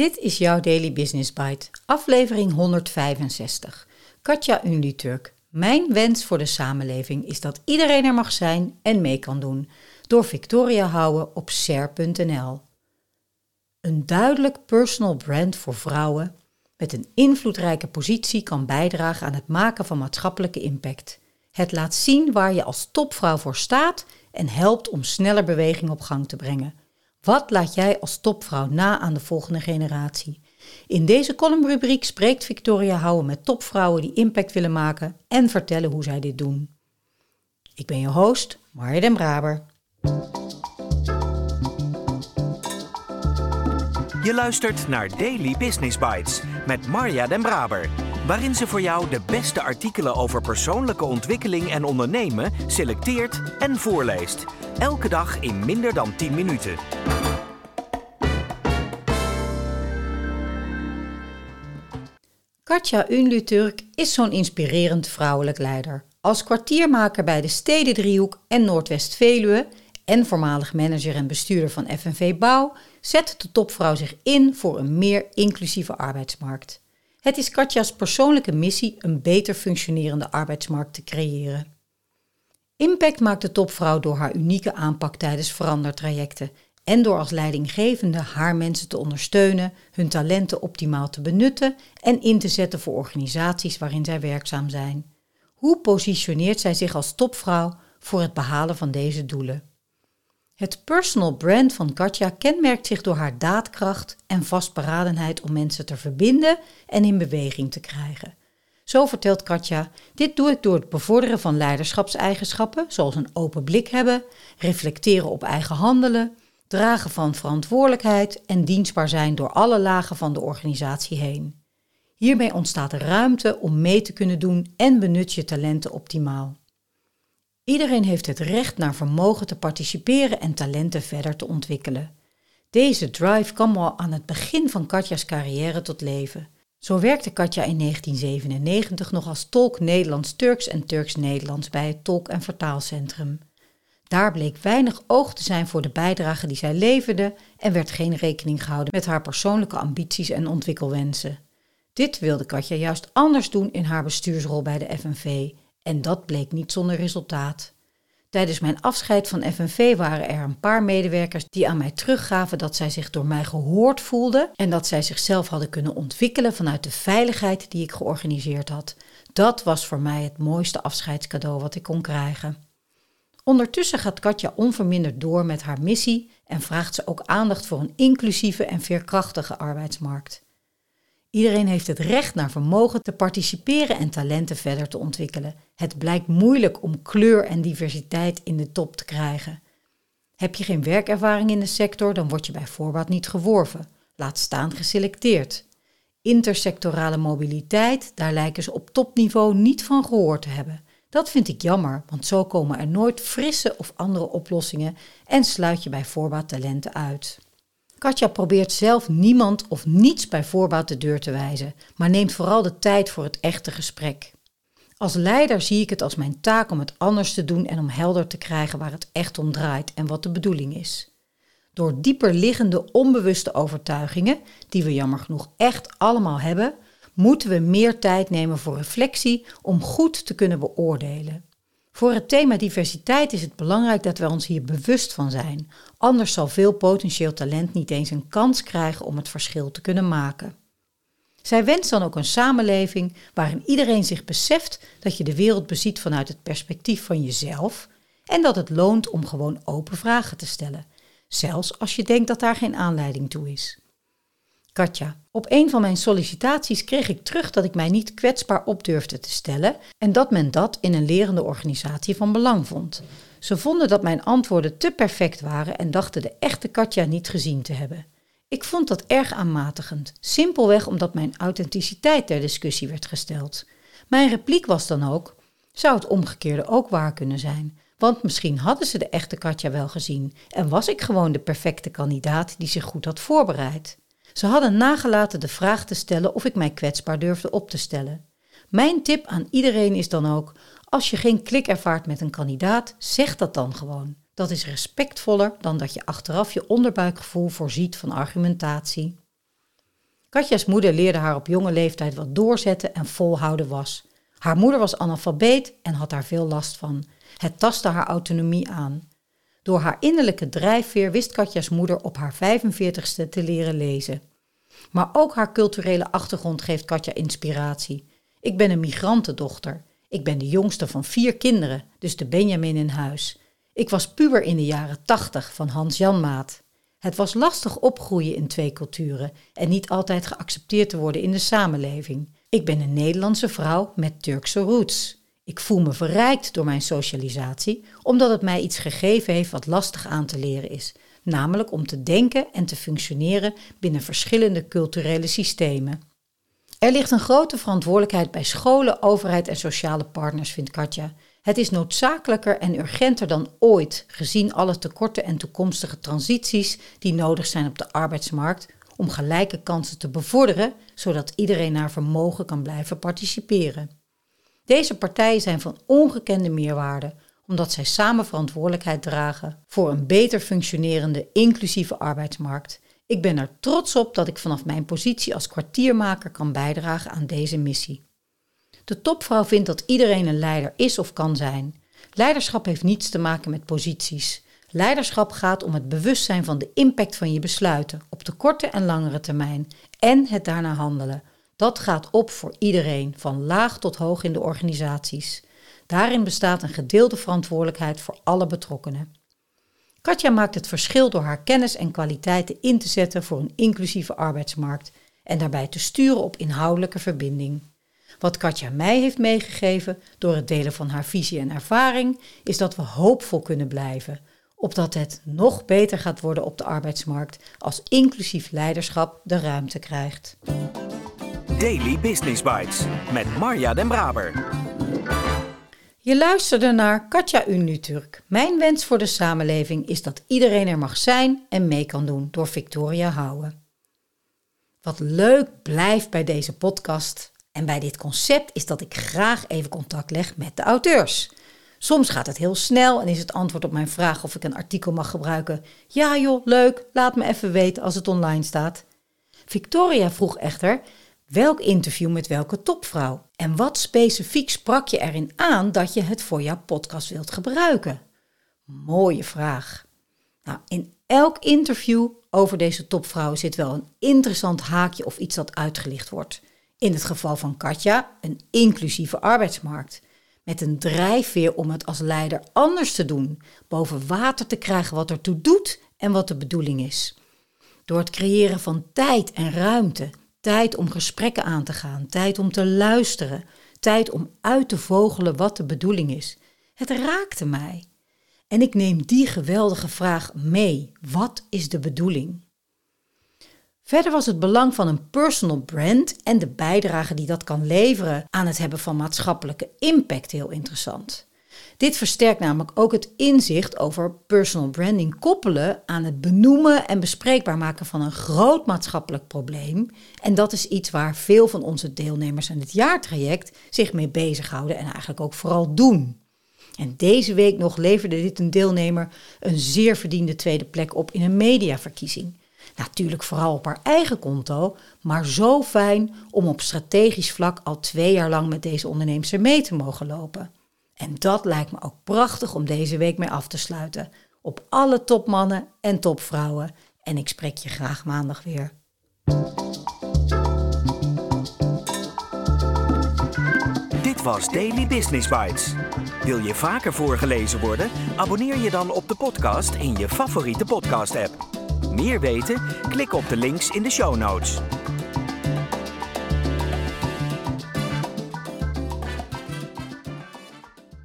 Dit is jouw Daily Business Bite, aflevering 165. Katja Unluturk. Mijn wens voor de samenleving is dat iedereen er mag zijn en mee kan doen. Door Victoria Houwen op share.nl. Een duidelijk personal brand voor vrouwen met een invloedrijke positie kan bijdragen aan het maken van maatschappelijke impact. Het laat zien waar je als topvrouw voor staat en helpt om sneller beweging op gang te brengen. Wat laat jij als topvrouw na aan de volgende generatie? In deze columnrubriek spreekt Victoria Houwen met topvrouwen die impact willen maken en vertellen hoe zij dit doen. Ik ben je host, Marja den Braber. Je luistert naar Daily Business Bites met Marja den Braber, waarin ze voor jou de beste artikelen over persoonlijke ontwikkeling en ondernemen selecteert en voorleest. Elke dag in minder dan 10 minuten. Katja Unluturk is zo'n inspirerend vrouwelijk leider. Als kwartiermaker bij de Stedendriehoek en Noordwest-Veluwe en voormalig manager en bestuurder van FNV Bouw zet de topvrouw zich in voor een meer inclusieve arbeidsmarkt. Het is Katja's persoonlijke missie een beter functionerende arbeidsmarkt te creëren. Impact maakt de topvrouw door haar unieke aanpak tijdens verandertrajecten en door als leidinggevende haar mensen te ondersteunen, hun talenten optimaal te benutten en in te zetten voor organisaties waarin zij werkzaam zijn. Hoe positioneert zij zich als topvrouw voor het behalen van deze doelen? Het personal brand van Katja kenmerkt zich door haar daadkracht en vastberadenheid om mensen te verbinden en in beweging te krijgen. Zo vertelt Katja: Dit doe ik door het bevorderen van leiderschapseigenschappen, zoals een open blik hebben, reflecteren op eigen handelen, dragen van verantwoordelijkheid en dienstbaar zijn door alle lagen van de organisatie heen. Hiermee ontstaat ruimte om mee te kunnen doen en benut je talenten optimaal. Iedereen heeft het recht naar vermogen te participeren en talenten verder te ontwikkelen. Deze drive kwam al aan het begin van Katja's carrière tot leven. Zo werkte Katja in 1997 nog als tolk Nederlands-Turks en Turks-Nederlands bij het Tolk- en Vertaalcentrum. Daar bleek weinig oog te zijn voor de bijdrage die zij leverde en werd geen rekening gehouden met haar persoonlijke ambities en ontwikkelwensen. Dit wilde Katja juist anders doen in haar bestuursrol bij de FNV en dat bleek niet zonder resultaat. Tijdens mijn afscheid van FNV waren er een paar medewerkers die aan mij teruggaven dat zij zich door mij gehoord voelden en dat zij zichzelf hadden kunnen ontwikkelen vanuit de veiligheid die ik georganiseerd had. Dat was voor mij het mooiste afscheidscadeau wat ik kon krijgen. Ondertussen gaat Katja onverminderd door met haar missie en vraagt ze ook aandacht voor een inclusieve en veerkrachtige arbeidsmarkt. Iedereen heeft het recht naar vermogen te participeren en talenten verder te ontwikkelen. Het blijkt moeilijk om kleur en diversiteit in de top te krijgen. Heb je geen werkervaring in de sector, dan word je bij voorbaat niet geworven, laat staan geselecteerd. Intersectorale mobiliteit, daar lijken ze op topniveau niet van gehoord te hebben. Dat vind ik jammer, want zo komen er nooit frisse of andere oplossingen en sluit je bij voorbaat talenten uit. Katja probeert zelf niemand of niets bij voorbaat de deur te wijzen, maar neemt vooral de tijd voor het echte gesprek. Als leider zie ik het als mijn taak om het anders te doen en om helder te krijgen waar het echt om draait en wat de bedoeling is. Door dieper liggende onbewuste overtuigingen, die we jammer genoeg echt allemaal hebben, moeten we meer tijd nemen voor reflectie om goed te kunnen beoordelen. Voor het thema diversiteit is het belangrijk dat we ons hier bewust van zijn. Anders zal veel potentieel talent niet eens een kans krijgen om het verschil te kunnen maken. Zij wenst dan ook een samenleving waarin iedereen zich beseft dat je de wereld beziet vanuit het perspectief van jezelf en dat het loont om gewoon open vragen te stellen, zelfs als je denkt dat daar geen aanleiding toe is. Katja, op een van mijn sollicitaties kreeg ik terug dat ik mij niet kwetsbaar op durfde te stellen en dat men dat in een lerende organisatie van belang vond. Ze vonden dat mijn antwoorden te perfect waren en dachten de echte Katja niet gezien te hebben. Ik vond dat erg aanmatigend, simpelweg omdat mijn authenticiteit ter discussie werd gesteld. Mijn repliek was dan ook: zou het omgekeerde ook waar kunnen zijn? Want misschien hadden ze de echte Katja wel gezien en was ik gewoon de perfecte kandidaat die zich goed had voorbereid. Ze hadden nagelaten de vraag te stellen of ik mij kwetsbaar durfde op te stellen. Mijn tip aan iedereen is dan ook: als je geen klik ervaart met een kandidaat, zeg dat dan gewoon. Dat is respectvoller dan dat je achteraf je onderbuikgevoel voorziet van argumentatie. Katja's moeder leerde haar op jonge leeftijd wat doorzetten en volhouden was. Haar moeder was analfabeet en had daar veel last van. Het tastte haar autonomie aan. Door haar innerlijke drijfveer wist Katja's moeder op haar 45ste te leren lezen. Maar ook haar culturele achtergrond geeft Katja inspiratie. Ik ben een migrantendochter. Ik ben de jongste van vier kinderen, dus de Benjamin in huis. Ik was puber in de jaren tachtig van Hans Jan Maat. Het was lastig opgroeien in twee culturen en niet altijd geaccepteerd te worden in de samenleving. Ik ben een Nederlandse vrouw met Turkse roots. Ik voel me verrijkt door mijn socialisatie, omdat het mij iets gegeven heeft wat lastig aan te leren is, namelijk om te denken en te functioneren binnen verschillende culturele systemen. Er ligt een grote verantwoordelijkheid bij scholen, overheid en sociale partners, vindt Katja. Het is noodzakelijker en urgenter dan ooit, gezien alle tekorten en toekomstige transities die nodig zijn op de arbeidsmarkt, om gelijke kansen te bevorderen, zodat iedereen naar vermogen kan blijven participeren. Deze partijen zijn van ongekende meerwaarde, omdat zij samen verantwoordelijkheid dragen voor een beter functionerende, inclusieve arbeidsmarkt. Ik ben er trots op dat ik vanaf mijn positie als kwartiermaker kan bijdragen aan deze missie. De topvrouw vindt dat iedereen een leider is of kan zijn. Leiderschap heeft niets te maken met posities. Leiderschap gaat om het bewustzijn van de impact van je besluiten op de korte en langere termijn en het daarna handelen. Dat gaat op voor iedereen, van laag tot hoog in de organisaties. Daarin bestaat een gedeelde verantwoordelijkheid voor alle betrokkenen. Katja maakt het verschil door haar kennis en kwaliteiten in te zetten voor een inclusieve arbeidsmarkt en daarbij te sturen op inhoudelijke verbinding. Wat Katja mij heeft meegegeven door het delen van haar visie en ervaring, is dat we hoopvol kunnen blijven, opdat het nog beter gaat worden op de arbeidsmarkt als inclusief leiderschap de ruimte krijgt. Daily Business Bites met Marja Den Braber. Je luisterde naar Katja Unuturk. Mijn wens voor de samenleving is dat iedereen er mag zijn en mee kan doen door Victoria Houwen. Wat leuk blijft bij deze podcast en bij dit concept is dat ik graag even contact leg met de auteurs. Soms gaat het heel snel en is het antwoord op mijn vraag of ik een artikel mag gebruiken. Ja joh, leuk, laat me even weten als het online staat. Victoria vroeg echter welk interview met welke topvrouw en wat specifiek sprak je erin aan dat je het voor jouw podcast wilt gebruiken? Mooie vraag. Nou, in elk interview over deze topvrouw zit wel een interessant haakje of iets dat uitgelicht wordt. In het geval van Katja een inclusieve arbeidsmarkt. Met een drijfveer om het als leider anders te doen, boven water te krijgen wat ertoe doet en wat de bedoeling is. Door het creëren van tijd en ruimte, tijd om gesprekken aan te gaan, tijd om te luisteren, tijd om uit te vogelen wat de bedoeling is. Het raakte mij. En ik neem die geweldige vraag mee. Wat is de bedoeling? Verder was het belang van een personal brand en de bijdrage die dat kan leveren aan het hebben van maatschappelijke impact heel interessant. Dit versterkt namelijk ook het inzicht over personal branding koppelen aan het benoemen en bespreekbaar maken van een groot maatschappelijk probleem. En dat is iets waar veel van onze deelnemers aan het jaartraject zich mee bezighouden en eigenlijk ook vooral doen. En deze week nog leverde dit een deelnemer een zeer verdiende tweede plek op in een mediaverkiezing. Natuurlijk vooral op haar eigen konto, maar zo fijn om op strategisch vlak al twee jaar lang met deze onderneemster mee te mogen lopen. En dat lijkt me ook prachtig om deze week mee af te sluiten. Op alle topmannen en topvrouwen. En ik spreek je graag maandag weer. Dit was Daily Business Bites. Wil je vaker voorgelezen worden? Abonneer je dan op de podcast in je favoriete podcast-app. Meer weten? Klik op de links in de show notes.